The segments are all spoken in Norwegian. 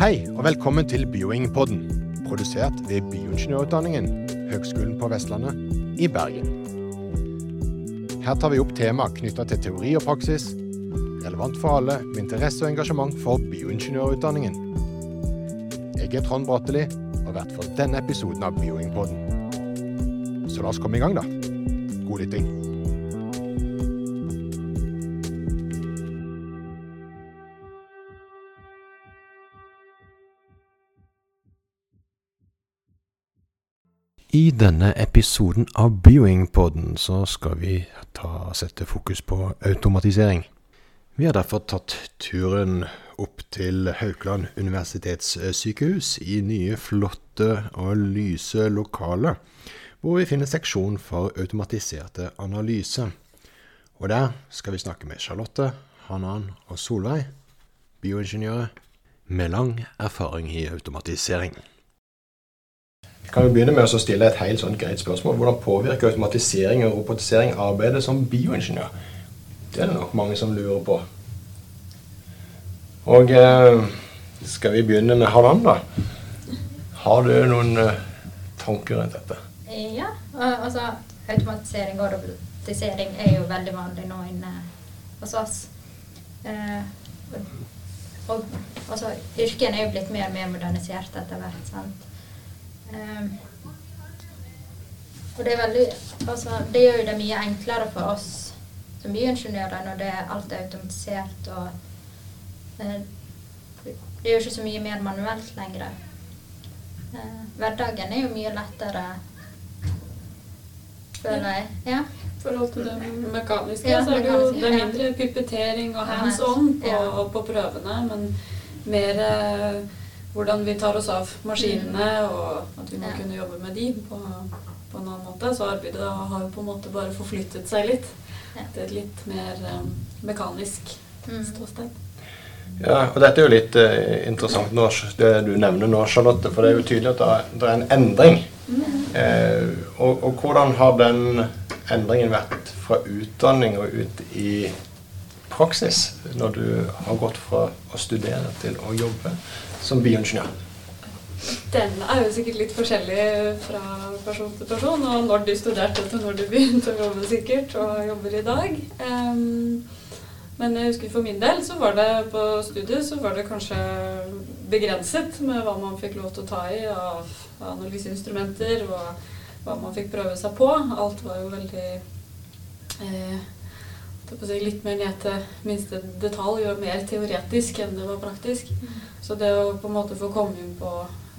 Hei, og velkommen til Bioing-podden, produsert ved Bioingeniørutdanningen, Høgskolen på Vestlandet i Bergen. Her tar vi opp tema knytta til teori og praksis, relevant for alle med interesse og engasjement for bioingeniørutdanningen. Jeg er Trond Bratteli, og vert for denne episoden av Bioing-podden. Så la oss komme i gang, da. God lytting. I denne episoden av Bioing-podden så skal vi ta, sette fokus på automatisering. Vi har derfor tatt turen opp til Haukeland universitetssykehus i nye, flotte og lyse lokaler, hvor vi finner seksjon for automatiserte analyser. Og der skal vi snakke med Charlotte, Hanan og Solveig, bioingeniører med lang erfaring i automatisering. Vi kan jo begynne med å stille et helt sånn greit spørsmål. Hvordan påvirker automatisering og robotisering arbeidet som bioingeniør? Det er det nok mange som lurer på. Og eh, skal vi begynne med Hanan, da? Har du noen eh, tanker rundt dette? Ja, altså automatisering og robotisering er jo veldig vanlig nå inne hos oss. Eh, og altså, yrkene er jo blitt mer og mer modernisert etter hvert. sant? Eh, og det veldig altså, Det gjør jo det mye enklere for oss som byingeniører når det alt er automatisert og eh, Det er jo ikke så mye mer manuelt lenger. Eh, hverdagen er jo mye lettere, føler jeg. Ja. Forhold til det mekaniske, Ja, så er det jo det er mindre puppetering og hands on på, på prøvene, men mer eh, hvordan vi tar oss av maskinene, og at vi må Mm. Ja. kunne jobbe med de på, på en annen måte. Så arbeidet har jo på en måte bare forflyttet seg litt Ja. til et litt mer um, mekanisk Mm. ståsted. Ja, og dette er jo litt uh, interessant nå, det du nevner nå, Charlotte. For det er jo tydelig at det er, det er en endring. Eh, og, og hvordan har den endringen vært fra utdanning og ut i praksis, når du har gått fra å studere til å jobbe som bioingeniør? Den er jo sikkert litt forskjellig fra person til person, og når du studerte til når du begynte å jobbe sikkert, og jobber i dag. Um, men jeg husker for min del så var det på studiet så var det kanskje begrenset med hva man fikk lov til å ta i av analyseinstrumenter, og hva man fikk prøve seg på. Alt var jo veldig eh, litt mer ned til minste detalj og mer teoretisk enn det var praktisk. Så det å på en måte få komme inn på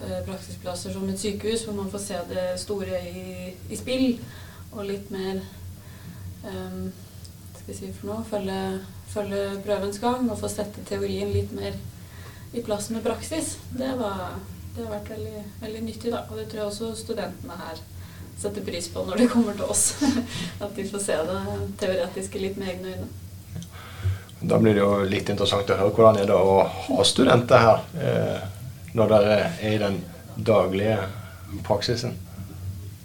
eh, praksisplasser som et sykehus, hvor man får se det store i, i spill, og litt mer um, skal jeg si for noe? Følge, følge prøvens gang og få sette teorien litt mer i plass med praksis. Det, var, det har vært veldig, veldig nyttig, da. Og det tror jeg også studentene her setter pris på når de kommer til oss. At de får se det teoretiske litt med egne øyne. Da blir det jo litt interessant å høre hvordan er det å ha studenter her, eh, når dere er i den daglige praksisen.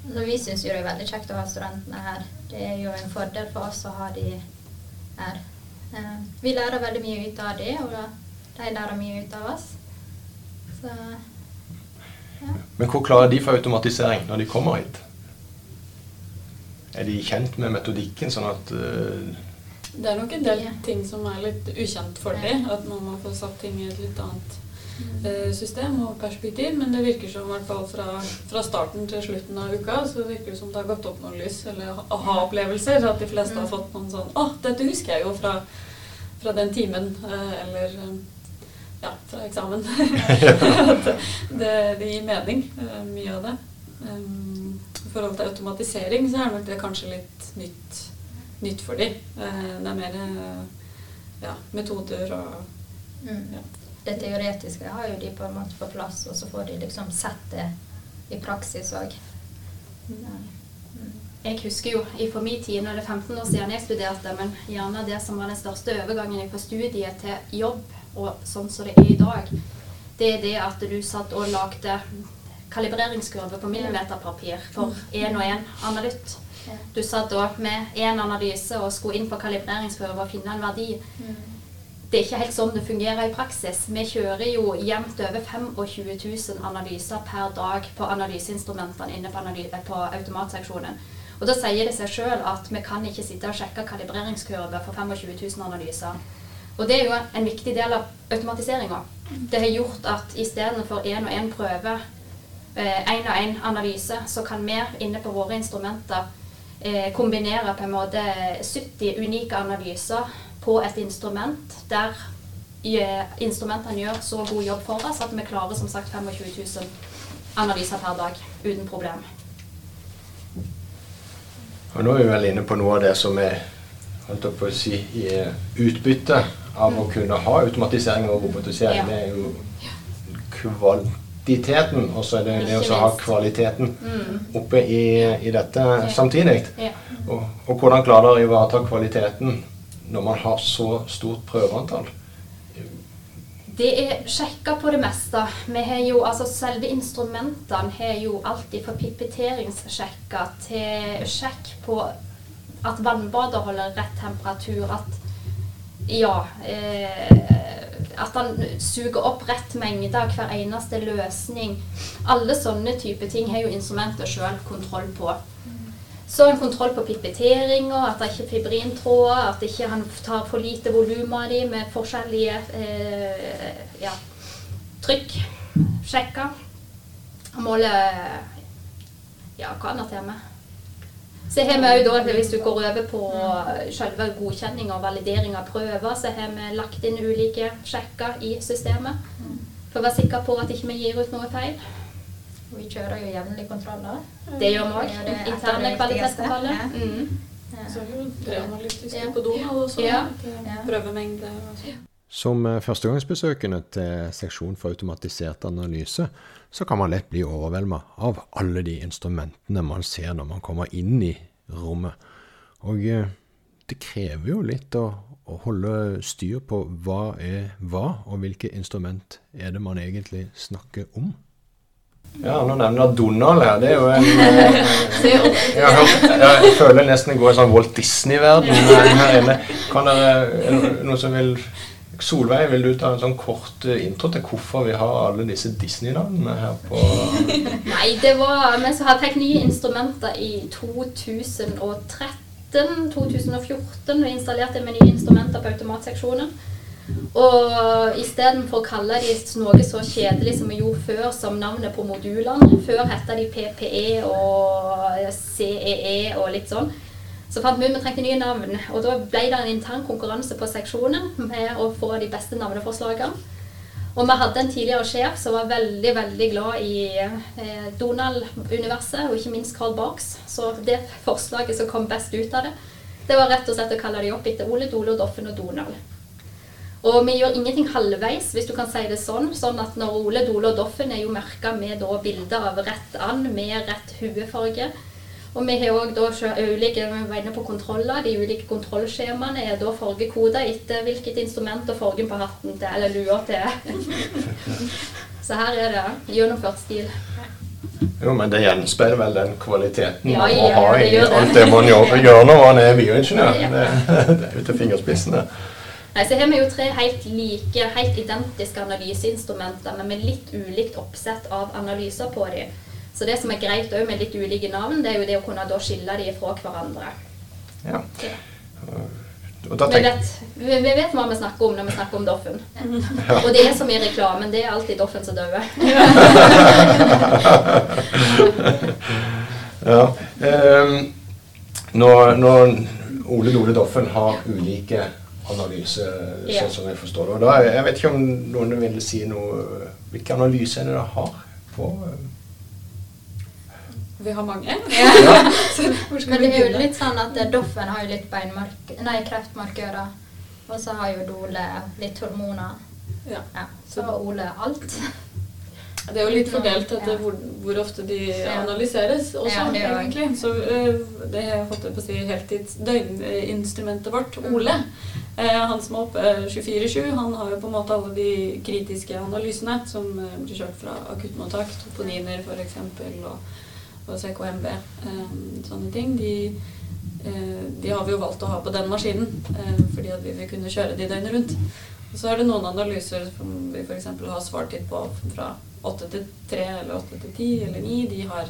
Så vi syns jo det er veldig kjekt å ha studentene her. Det er jo en fordel for oss å ha de her. Eh, vi lærer veldig mye ut av de, og de lærer mye ut av oss. Så ja. Men hvor klarer de for automatisering når de kommer hit? Er de kjent med metodikken, sånn at eh, Det er nok en del Ja. ting som er litt ukjent for dem. At man må få satt ting i et litt annet eh, system og perspektiv. Men det virker som i hvert fall fra, fra starten til slutten av uka så virker det som det har gått opp noen lys eller aha-opplevelser. At de fleste har Mm. fått noen sånn Å, dette husker jeg jo fra, fra den timen. Eh, eller ja, fra eksamen. At det, det gir mening, mye av det. I forhold til automatisering så er nok det kanskje litt nytt, nytt for dem. det er mer eh, ja, metoder og Mm. Ja. Det teoretiske har jo de på en måte på plass, og så får de liksom sett det i praksis òg. Jeg husker jo for min tid, nå er det 15 år siden jeg studerte, men gjerne det som var den største overgangen fra studiet til jobb, og sånn som det er i dag, det er det at du satt og lagde kalibreringskurve på millimeterpapir for én og én analytt. Du satt da med én analyse og skulle inn på kalibreringskurve og finne en verdi. Mm. det er ikke helt sånn det fungerer i praksis. Vi kjører jo jevnt over 25 000 analyser per dag på analyseinstrumentene inne på, analy på automatseksjonen. Og Da sier det seg sjøl at vi kan ikke sitte og sjekke kalibreringskurver for 25 000 analyser. Og det er jo en viktig del av automatiseringa. Det har gjort at istedenfor én og én prøve, én og én analyse, så kan vi inne på våre instrumenter eh, kombinere på en måte 70 unike analyser på et instrument der eh, instrumentene gjør så god jobb for oss at vi klarer som sagt 25 000 analyser per dag uten problem. Og Nå er vi vel inne på noe av det som er holdt på å si, utbytte av å kunne ha automatisering og robotisering. Ja. Det er jo kvantiteten, og så er det det å ha kvaliteten oppe i, i dette samtidig. Ja. Og, og hvordan klarer dere å ivareta kvaliteten når man har så stort prøveantall? Det er sjekka på det meste. Vi har jo, altså Selve instrumentene har jo alltid fra pipetteringssjekker til sjekk på at vannbadet holder rett temperatur. At ja eh, At han suger opp rett mengde av hver eneste løsning. Alle sånne type ting har jo instrumentet sjøl kontroll på. Så en kontroll på pipetteringa, at det ikke er fibrintråder, at ikke han tar for lite volum av dem med forskjellige eh, ja, trykk. Sjekker. Måler Ja, hva annet har vi? Så har vi da, Hvis du går over på selve godkjenning og validering av prøver, så har vi lagt inn ulike sjekker i systemet. For å være sikker på at ikke vi gir ut noe feil. Vi kjører jo jevnlig kontroller. Det gjør vi òg. Er Interne kvalitetskontroller. Ja. Mm. Ja. Så er det Ja. på Donald også. Ja. til Ja. Prøvemengde og sånn. Som eh, førstegangsbesøkende til seksjon for automatisert analyse, så kan man lett bli overvelda av alle de instrumentene man ser når man kommer inn i rommet. Og eh, det krever jo litt å, å holde styr på hva er hva, og hvilke instrument er det man egentlig snakker om. Ja, nå nevner jeg Donald her. Det er jo en eh, jeg, hørt, jeg føler nesten jeg går i sånn Walt Disney-verden her inne. Kan dere, er det noen som vil Solveig, vil du ta en sånn kort eh, intro til hvorfor vi har alle disse Disney-navnene her på Nei, det var Vi som tatt nye instrumenter i 2013-2014. Vi installerte med nye instrumenter på automatseksjonen. Og istedenfor å kalle de noe så kjedelig som vi gjorde før, som navnet på modulene Før het de PPE og CEE og litt sånn. Så fant vi ut vi trengte nye navn, og da ble det en intern konkurranse på seksjonen med å få de beste navneforslagene. Og vi hadde en tidligere sjef som var veldig veldig glad i eh, Donald-universet, og ikke minst Carl Barks. Så det forslaget som kom best ut av det, det var rett og slett å kalle de opp etter Ole, Dole, Doffen og Donald. Og vi gjør ingenting halvveis, hvis du kan si det sånn. Sånn at når Ole, Dole og Doffen er jo merka med da bilder av rett and med rett huefarge. Og vi har òg ulike vi var inne på kontroller. De ulike kontrollskjemaene er da fargekoder etter hvilket instrument og fargen på hatten til, eller lua til. Så her er det gjennomført stil. Jo, men det gjenspeiler vel den kvaliteten Ja, man ja, ha det i det. alt det man gjør, gjør når man er bioingeniør. Ja. Det, det er jo til fingerspissene. Nei, så har vi jo tre helt like, helt identiske analyseinstrumenter, men med litt ulikt oppsett av analyser på dem. Så det som er greit òg med litt ulike navn, det er jo det å kunne da skille de fra hverandre. Ja. Ja. Og da Vi vet, vi vi vet hva vi snakker om når vi snakker om Doffen. Og det er som i reklamen, det er alltid Doffen som dør. Ja. Um, når, når Ole Dole Doffen har ulike analyser, Ja. sånn som jeg forstår det. Og da, jeg vet ikke om noen vil si noe Hvilke analyser er det dere har Vi har mange. Ja. Så Men det er jo litt sånn at eh, Doffen har jo litt beinmark... Nei, kreftmarkører. Og så har jo Dole litt hormoner. Ja. Ja. Så har Ole alt. Det er jo litt fordelt Ja. etter hvor, hvor ofte de analyseres også, Ja, det egentlig. Så øh, det har jeg fått til på å si heltids døgninstrumentet vårt, Ole. Eh, han som er oppe eh, 24-7, han har jo på en måte alle de kritiske analysene som eh, blir kjørt fra akuttmottak, toponiner f.eks. og, og CKMB. Eh, sånne ting. De, eh, de har vi jo valgt å ha på den maskinen, eh, fordi at vi vil kunne kjøre de døgnet rundt. Og så er det noen analyser som vi f.eks. har svartid på fra 8 til 3 eller 8 til 10 eller 9. De, har,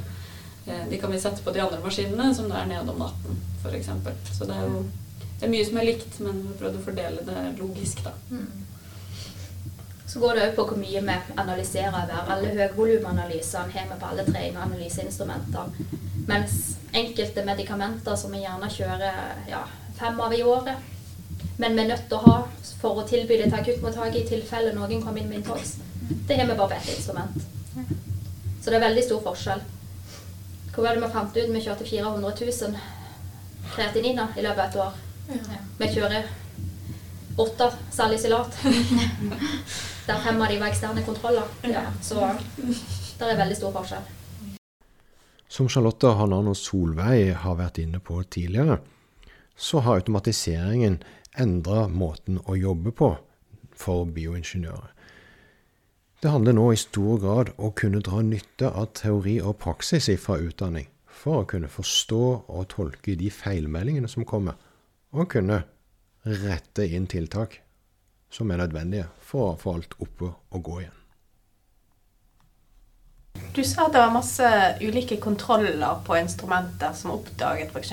de kan vi sette på de andre maskinene som det er nede om natten f.eks. Så det er jo det er mye som er likt, men vi har å fordele det logisk, da. Så går det òg på hvor mye vi analyserer hver. Alle høyvolumanalysene har vi på alle tre analyseinstrumentene. Mens enkelte medikamenter som vi gjerne kjører ja, fem av i året, men vi er nødt til å ha for å tilby det til akuttmottaket i tilfelle noen kommer inn med intox, det har vi bare på ett instrument. Så det er veldig stor forskjell. Hvor var det vi fant ut? Vi kjørte 400 000 kreatininer i løpet av et år. Vi kjører åtte salisilat. Der fem av de var eksterne kontroller. Ja, så det er veldig stor forskjell. Som Charlotte Hanan og Solveig har vært inne på tidligere, så har automatiseringen endra måten å jobbe på for bioingeniører. Det handler nå i stor grad å kunne dra nytte av teori og praksis fra utdanning for å kunne forstå og tolke de feilmeldingene som kommer, og kunne rette inn tiltak som er nødvendige for å få alt oppe og gå igjen. Du sa at det var masse ulike kontroller på instrumenter som oppdaget f.eks.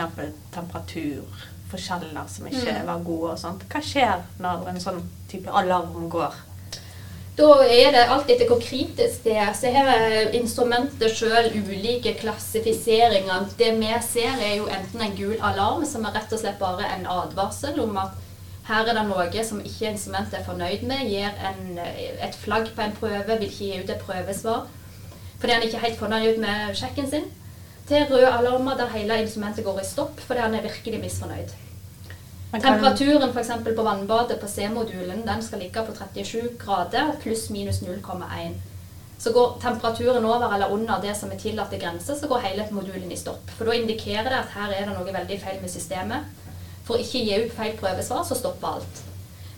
temperaturforskjeller som ikke var gode og sånt. Hva skjer når en sånn type alarm går? Da er det alt etter hvor kritisk det er. Så her er instrumentet sjøl ulike klassifiseringer. Det vi ser, er jo enten en gul alarm, som er rett og slett bare en advarsel om at her er det noe som ikke instrumentet er fornøyd med. Gir en, et flagg på en prøve, vil ikke gi ut et prøvesvar fordi han ikke er helt fornøyd med sjekken sin. Til røde alarmer der hele instrumentet går i stopp fordi han er virkelig misfornøyd. Temperaturen for eksempel på vannbadet på C-modulen den skal ligge på 37 grader pluss minus 0,1. Så går temperaturen over eller under det som er tillatte grenser, så går hele modulen i stopp. For da indikerer det at her er det noe veldig feil med systemet. For å ikke gi ut feil prøvesvar, så stopper alt.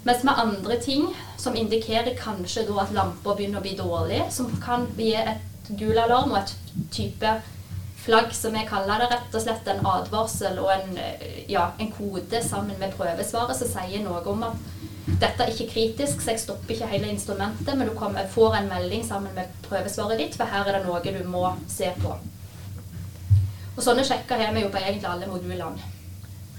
Mens med andre ting som indikerer kanskje at lampa begynner å bli dårlig, som kan gi et gul alarm og et type flagg som vi kaller det, rett og slett en advarsel og en, eh, ja, en kode sammen med prøvesvaret som sier noe om at dette er ikke kritisk, så jeg stopper ikke hele instrumentet, men du kommer, får en melding sammen med prøvesvaret ditt, for her er det noe du må se på. Og sånne sjekker har vi jo på egentlig alle modulene.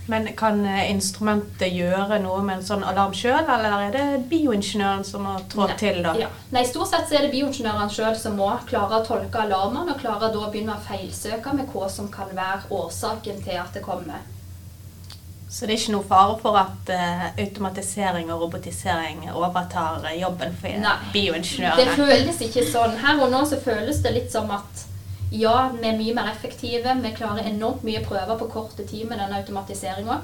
Men kan eh, instrumentet gjøre noe med en sånn alarm sjøl, eller er det bioingeniøren som må trå til da? Ja. Nei, stort sett så er det bioingeniøren sjøl som må klare å tolke alarmene, og klare da å begynne å feilsøke med hva som kan være årsaken til at det kommer. Så det er ikke noe fare for at uh, automatisering og robotisering overtar eh, jobben for Nei. Det føles ikke sånn. Her og nå så føles det litt som at ja, vi er mye mer effektive. Vi klarer enormt mye prøver på korte tid med denne automatiseringa.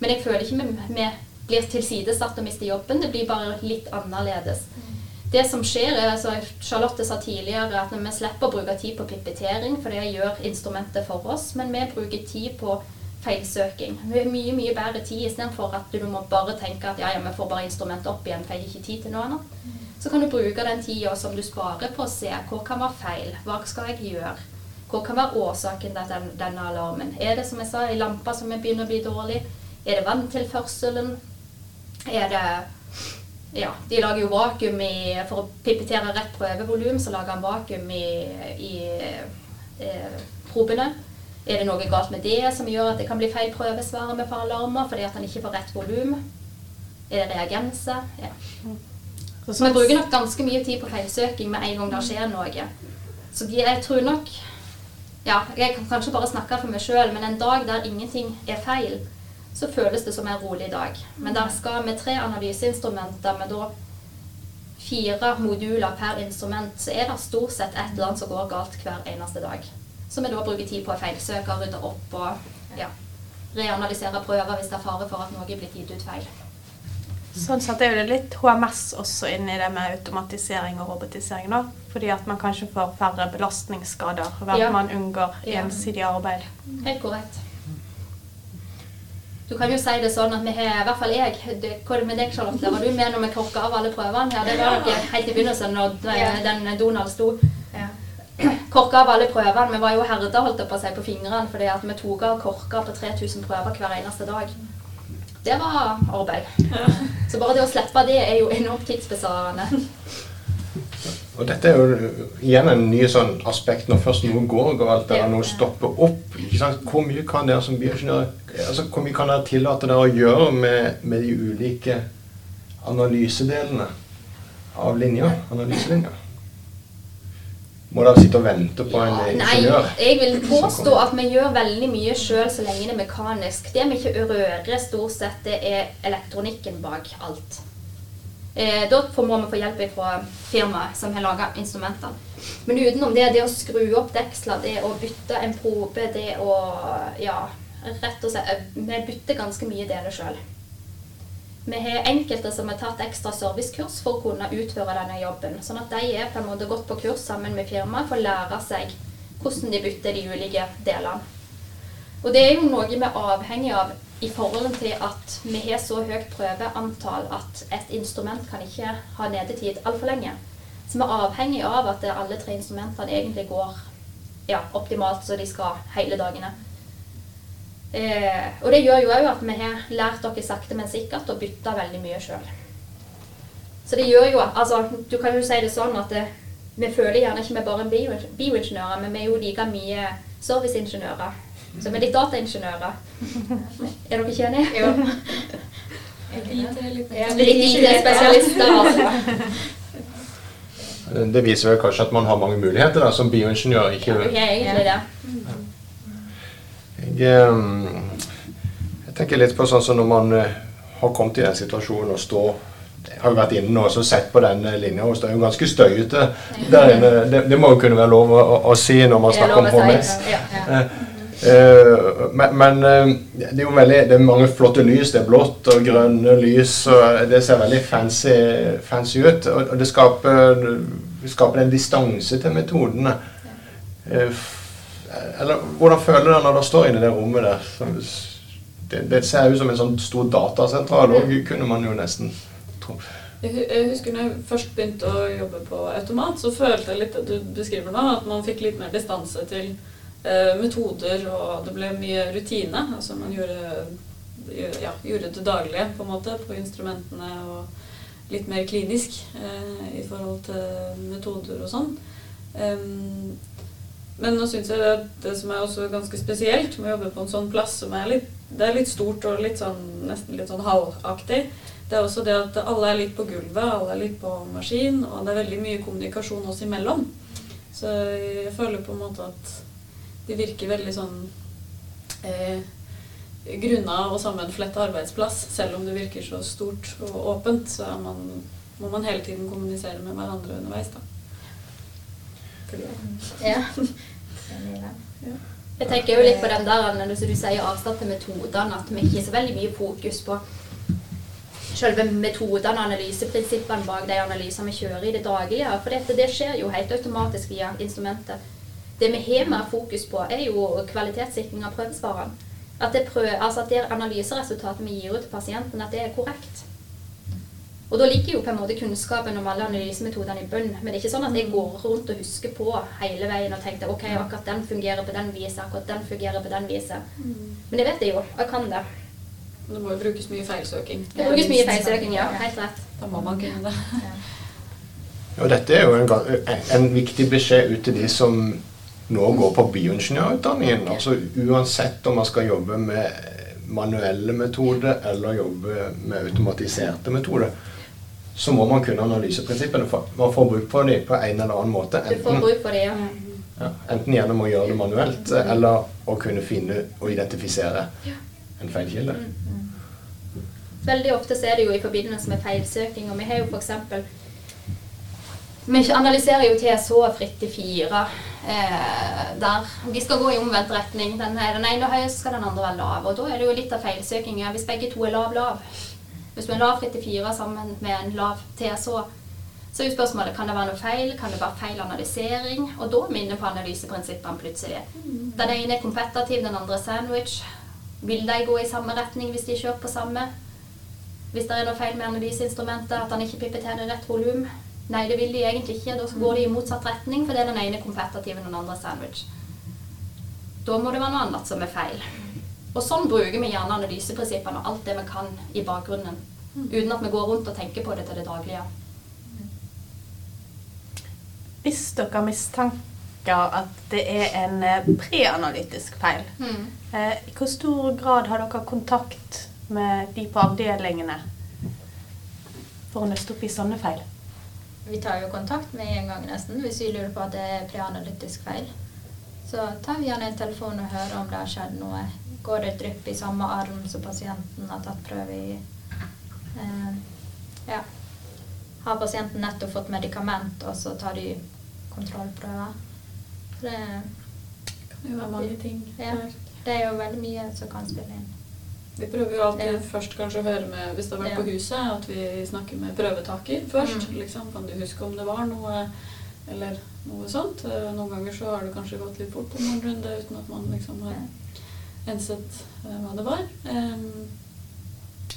Men jeg føler ikke vi, vi blir tilsidesatt og mister jobben. Det blir bare litt annerledes. Det som skjer er, altså Charlotte sa tidligere at vi slipper å bruke tid på pipettering, for det gjør instrumentet for oss, men vi bruker tid på feilsøking. Det er mye mye bedre tid istedenfor at du må bare tenke at ja, ja, vi får bare instrumentet opp igjen, for jeg har ikke tid til noe annet. Så kan du bruke den tida som du sparer på å se hva kan være feil, hva skal jeg gjøre, hva kan være årsaken til den, denne alarmen. Er det som jeg sa, ei lampe som begynner å bli dårlig? Er det vanntilførselen? Er det ja, de lager jo vakuum i For å pipettere rett prøvevolum, så lager han vakuum i, i eh, probene. Er det noe galt med det som gjør at det kan bli feil prøvesvar med for alarmer fordi at han ikke får rett volum? Er det reagenser? Ja. Vi bruker nok ganske mye tid på feilsøking med en gang det skjer noe. Så jeg tror nok Ja, jeg kan kanskje bare snakke for meg sjøl, men en dag der ingenting er feil, så føles det som en rolig dag. Men der skal med tre analyseinstrumenter med da fire moduler per instrument, så er det stort sett et eller annet som går galt hver eneste dag. Så vi da bruker tid på å feilsøke, rydde opp og ja, reanalysere prøver hvis det er fare for at noe blitt gitt ut feil. Sånn sett er det litt HMS også inni det med automatisering og robotisering, da. Fordi at man kanskje får færre belastningsskader ved at Ja. man unngår Ja. ensidig arbeid. Helt korrekt. Du kan jo si det sånn at vi har, i hvert fall jeg det, Hva er det med deg, Charlotte? Var du med når vi korka av alle prøvene? Ja, det var dere helt i begynnelsen når den Donald sto. Ja. Korka av alle prøvene. Vi var jo herda holdt jeg på å si, på fingrene fordi at vi tok av korka på 3000 prøver hver eneste dag. Det var arbeid. Så bare det å slippe det er jo enormt tidsbesparende. Og dette er jo igjen en ny sånn aspekt når først noe går galt, eller noe stopper opp. Hvor mye kan dere som bioingeniører altså, Hvor mye kan dere tillate dere å gjøre med, med de ulike analysedelene av linja? Analyselinja? Må dere sitte og vente på en Nei, ingeniør? jeg vil påstå at vi gjør veldig mye sjøl så lenge det er mekanisk. Det vi ikke rører stort sett, det er elektronikken bak alt. Eh, da må vi få hjelp fra firmaet som har laga instrumentene. Men utenom det, det å skru opp deksler, det å bytte en probe, det å Ja, rett og slett eh, Vi bytter ganske mye deler sjøl. Vi har enkelte som har tatt ekstra servicekurs for å kunne utføre denne jobben. Sånn at de er på en måte gått på kurs sammen med firmaet for å lære seg hvordan de bytter de ulike delene. Og det er jo noe vi er avhengig av i forhold til at vi har så høyt prøveantall at et instrument kan ikke ha nedetid altfor lenge. Så vi er avhengig av at alle tre instrumentene egentlig går ja, optimalt så de skal hele dagene. Eh, og det gjør jo òg at vi har lært dere sakte, men sikkert å bytte veldig mye sjøl. Så det gjør jo altså, Du kan jo si det sånn at det, vi føler gjerne ikke vi er bare bioingeniører, men vi er jo like mye serviceingeniører. Så vi er litt dataingeniører. Er dere ikke enige? Jo. Litt IT-spesialister, altså. Det viser vel kanskje at man har mange muligheter da, som bioingeniør. Ikke, Ja, egentlig det. Jeg, eh, jeg tenker litt på sånn som når man eh, har kommet i den situasjonen og står Jeg har jo vært inne nå og sett på den eh, linja, og det er jo ganske støyete der inne. Det, det må jo kunne være lov å, å, si når man er snakker om HMS. Ja. Eh, men men det er jo veldig, det er mange flotte lys. Det er blått og grønne lys. og Det ser veldig fancy, fancy ut. Og, det skaper, skaper en distanse til metodene. F- eller hvordan føler dere når du står inne i det rommet der? Det, det ser ut som en sånn stor datasentral òg, kunne man jo nesten tro. Jeg husker når jeg først begynte å jobbe på automat, så følte jeg litt at du beskriver nå, at man fikk litt mer distanse til eh, metoder, og det ble mye rutine. Altså man gjorde, ja, gjorde det daglige på en måte på instrumentene, og litt mer klinisk eh, i forhold til metoder og sånn. Em, men nå syns jeg at det som er også ganske spesielt med å jobbe på en sånn plass som er litt, det er litt stort og litt sånn, nesten litt sånn halvaktig, det er også det at alle er litt på gulvet, alle er litt på maskin, og det er veldig mye kommunikasjon oss imellom. Så jeg føler på en måte at det virker veldig sånn eh, grunna og sammenfletta arbeidsplass. Selv om det virker så stort og åpent, så man, må man hele tiden kommunisere med hverandre underveis. da. Fordi- Ja. Jeg tenker jo litt på den der når du, du sier avstand til metodene, at vi ikke har så veldig mye fokus på selve metodene og analyseprinsippene bak de analysene vi kjører i det daglige. For dette, det skjer jo helt automatisk via instrumentet. Det vi har mer fokus på, er jo kvalitetssikring av prøvesvarene. At det, prøv, altså at det analyseresultatet vi gir ut til pasienten, at det er korrekt. Og da ligger jo på en måte kunnskapen om alle analysemetodene i bunn. Men det er ikke sånn at jeg går rundt og husker på hele veien og tenker ok, akkurat den fungerer på den viset, akkurat den fungerer på den viset. Men det vet jeg jo. Jeg kan det. Det må jo brukes mye feilsøking. Det brukes mye feilsøking, ja. Helt rett. Da må man kunne det. Og dette er jo en, en viktig beskjed ut til de som nå går på bioingeniørutdanningen. Altså Uansett om man skal jobbe med manuelle metoder eller jobbe med automatiserte metoder, så må man kunne analyseprinsippene. For man får bruk for dem på en eller annen måte. Du får Enten, det, ja. ja, enten gjennom å gjøre det manuelt, eller å kunne finne og identifisere en feilkilde. Veldig ofte så er det jo i forbindelse med feilsøking, og vi har jo f.eks. Vi analyserer jo TSH fritt i fire. Eh, der de skal gå i omvendt retning. Den, den ene høy, skal den andre være lav. Og da er det jo litt av feilsøkinga hvis begge to er lav-lav. Hvis du er lav fritt i fire sammen med en lav TSH, så er jo spørsmålet kan det være noe feil, kan det være feil analysering? Og da er vi inne på analyseprinsippene plutselig. Den ene er kompetativ, den andre er sandwich. Vil de gå i samme retning hvis de kjører på samme? Hvis det er noe feil med analyseinstrumentet, at han ikke pipetterer rett volum. Nei, det vil de egentlig ikke. Da går de i motsatt retning, for det er den ene kompetativ og den andre sandwich. Da må det være noe annet som er feil. Og sånn bruker vi gjerne analyseprinsippene og alt det vi kan i bakgrunnen. Uten at vi går rundt og tenker på det til det daglige. Hvis dere mistenker at det er en eh, preanalytisk feil, eh, i hvor stor grad har dere kontakt med de på avdelingene for å nøste opp i sånne feil? Vi tar jo kontakt med en gang nesten hvis vi lurer på at det er preanalytisk feil. Så tar vi gjerne en telefon og hører om det har skjedd noe. Går det drypp i samme arm som pasienten har tatt prøve i? Eh, ja. Har pasienten nettopp fått medikament, og så tar de kontrollprøver? Det, Det kan jo være mange ting. Ja. det er jo veldig mye som kan spille inn. Vi prøver jo alltid Ja. først kanskje å høre med, hvis det har vært på huset, at vi snakker med prøvetaker først. Mm. Liksom, kan du huske om det var noe, eller noe sånt. Eh, Noen ganger så har det kanskje gått litt fort på noen runde uten at man liksom har innsett eh, hva det var.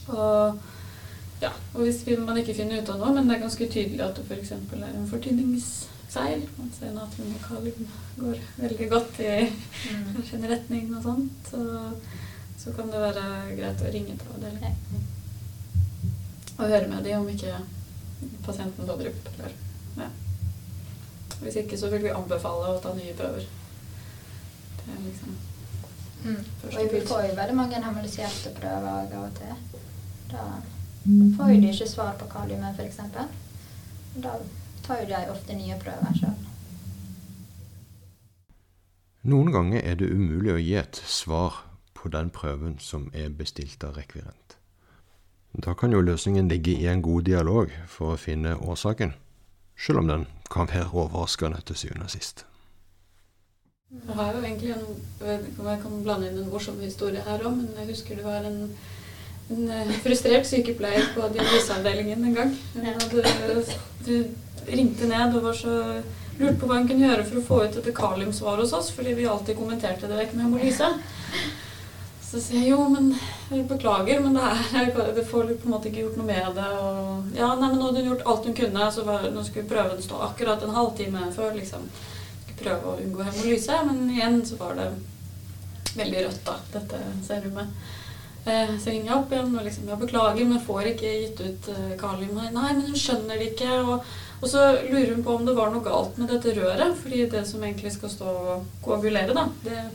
Og ja, og hvis vi- man ikke finner ut av noe, men det er ganske tydelig at det f.eks. er en fortynningsfeil, at natrium og kalium går veldig godt i Mm. en retning og sånt, så, så kan det være greit å ringe til avdelingen. Og høre med dem om ikke pasienten får drypp. Eller, ja. Hvis ikke så vil vi anbefale å ta nye prøver. Det er liksom Mm. Og vi får jo veldig mange harmoniserte prøver av og til. Da får jo de ikke svar på kaliumet, f.eks. Da tar jo de ofte nye prøver sjøl. Noen ganger er det umulig å gi et svar på den prøven som er bestilt av rekvirent. Da kan jo løsningen ligge i en god dialog for å finne årsaken, selv om den kan være overraskende til syvende og sist. Jeg har jo egentlig en Jeg vet ikke om jeg kan blande inn en morsom historie her òg, men jeg husker det var en, en eh, frustrert sykepleier på dialyseavdelingen en gang. Hun hadde, du ringte ned og var så lurte på hva hun kunne gjøre for å få ut dette kaliumsvaret hos oss, fordi vi alltid kommenterte det vekk med hemolyse. Så sier jeg jo, men jeg beklager, men det, er, det får på en måte ikke gjort noe med det. Og, ja, nei, men nå hadde hun gjort alt hun kunne, så var, nå skulle prøven stå akkurat en halvtime før. liksom prøve å unngå hemolyse, men igjen så var det veldig rødt, da, dette serumet. Eh, så ringer jeg opp igjen og liksom Jeg beklager, men får ikke gitt ut eh, kalium. Nei, Nei, men hun skjønner det ikke. Og, og så lurer hun på om det var noe galt med dette røret, fordi det som egentlig skal stå og koagulere, da, det eh,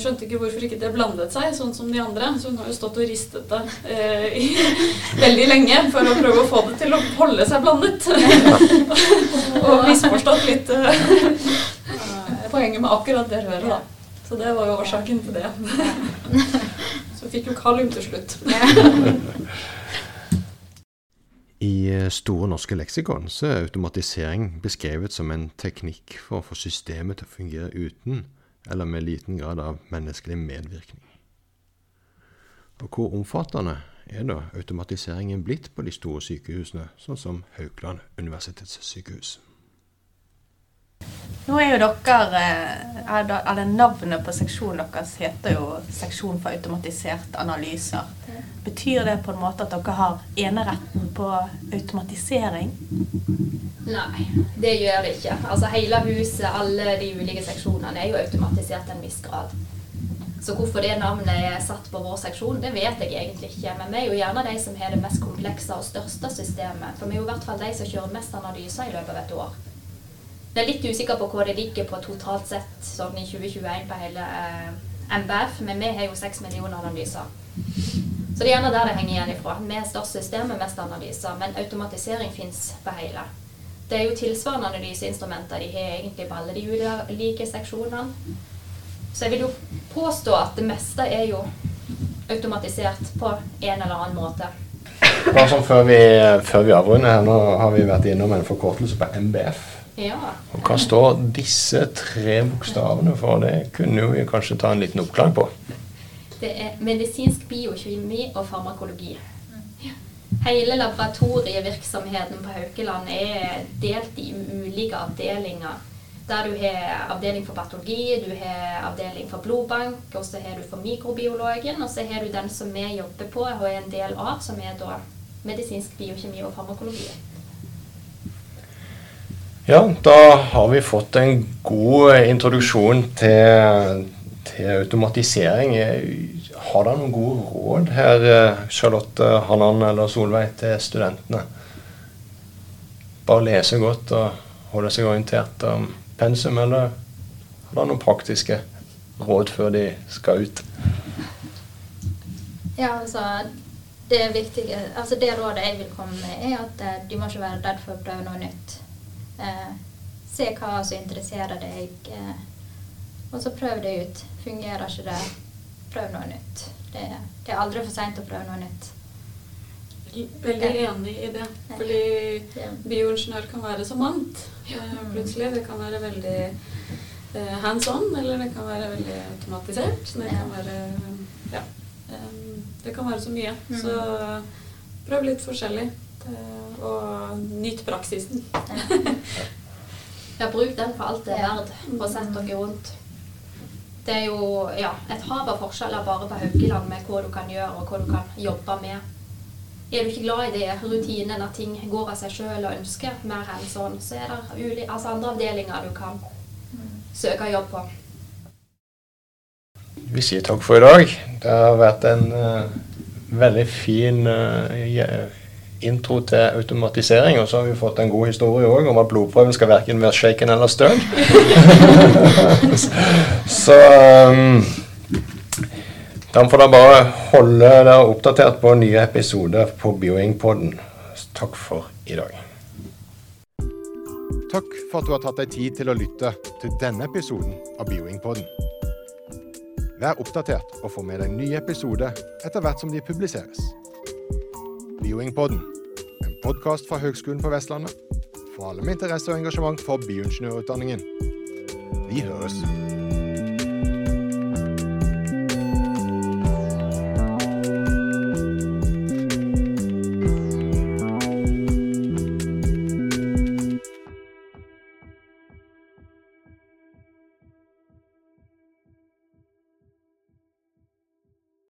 skjønte ikke hvorfor ikke det blandet seg, sånn som de andre. Så hun har jo stått og ristet det eh, i, veldig lenge for å prøve å få det til å holde seg blandet. og misforstått litt eh, poenget med akkurat det røret, da. Så det var jo årsaken til det. Så fikk jo kalium til slutt. I eh, Store norske leksikon så er automatisering beskrevet som en teknikk for å få systemet til å fungere uten eller med liten grad av menneskelig medvirkning. Og hvor omfattende er da automatiseringen blitt på de store sykehusene, sånn som Haukeland universitetssykehus? Nå er jo dere eh, er Eller navnet på seksjonen deres heter jo Seksjon for automatisert analyser. Betyr det på en måte at dere har eneretten på automatisering? Nei, det gjør det ikke. Altså Hele huset, alle de ulike seksjonene, er jo automatisert til en viss grad. Så hvorfor det navnet er satt på vår seksjon, det vet jeg egentlig ikke. Men vi er jo gjerne de som har det mest komplekse og største systemet. For vi er jo i hvert fall de som kjører mest analyser i løpet av et år. Jeg er litt usikker på hvor det ligger på totalt sett sånn i 2021 på hele eh, MBF, men vi har jo seks millioner analyser. Så det er gjerne der det henger igjen ifra. Vi er størst system med mest analyser, men automatisering fins på hele. Det er jo tilsvarende analyseinstrumenter de har egentlig på alle de ulike seksjonene. Så jeg vil jo påstå at det meste er jo automatisert på en eller annen måte. Bare sånn før vi, før vi avrunder her, nå har vi vært innom en forkortelse på MBF. Ja. Og Hva står disse tre bokstavene for? Det kunne vi kanskje ta en liten oppklaring på. Det er medisinsk biokjemi og farmakologi. Hele laboratorievirksomheten på Haukeland er delt i ulike avdelinger. Der du har avdeling for patologi, du har avdeling for blodbank, og så har du for mikrobiologen, og så har du den som vi jobber på og er en del av, som er da medisinsk biokjemi og farmakologi. Ja, da har vi fått en god introduksjon til, til automatisering. Har dere noen gode råd her, Charlotte, Hannan eller Solveig, til studentene? Bare lese godt og holde seg orientert om pensum, eller har dere noen praktiske råd før de skal ut? Ja, altså det altså det rådet jeg vil komme med, er at eh, de må ikke være redd for å prøve noe nytt. Eh, se hva som interesserer deg, eh, og så prøv det ut. Fungerer ikke det, prøv noe nytt. Det, det er aldri for seint å prøve noe nytt. Veldig enig i det. Fordi bioingeniør kan være så mangt. Eh, plutselig. Det kan være veldig eh, hands on, eller det kan være veldig automatisert. Det kan være ja, det kan være så mye. Mm. Så prøv litt forskjellig. Og nyt praksisen. ja, bruk den for alt det er verdt, og sett dere rundt. Det er jo ja, et hav av forskjeller bare på Haukeland med hva du kan gjøre og hva du kan jobbe med. Er du ikke glad i det rutinen at ting går av seg sjøl og ønsker mer enn sånn, så er det altså andre avdelinger du kan søke jobb på. Vi sier takk for i dag. Det har vært en uh, veldig fin uh, intro til automatisering. Og så har vi fått en god historie òg om at blodprøven skal verken være shaken eller støl. så um, da får dere bare holde dere oppdatert på nye episoder på Bioing-podden. Takk for i dag. Takk for at du har tatt deg tid til å lytte til denne episoden av Bioing-podden. Vær oppdatert og få med deg nye episoder etter hvert som de publiseres. Bioingpodden, en podkast fra Høgskolen på Vestlandet for alle med interesse og engasjement for bioingeniørutdanningen. Vi høres.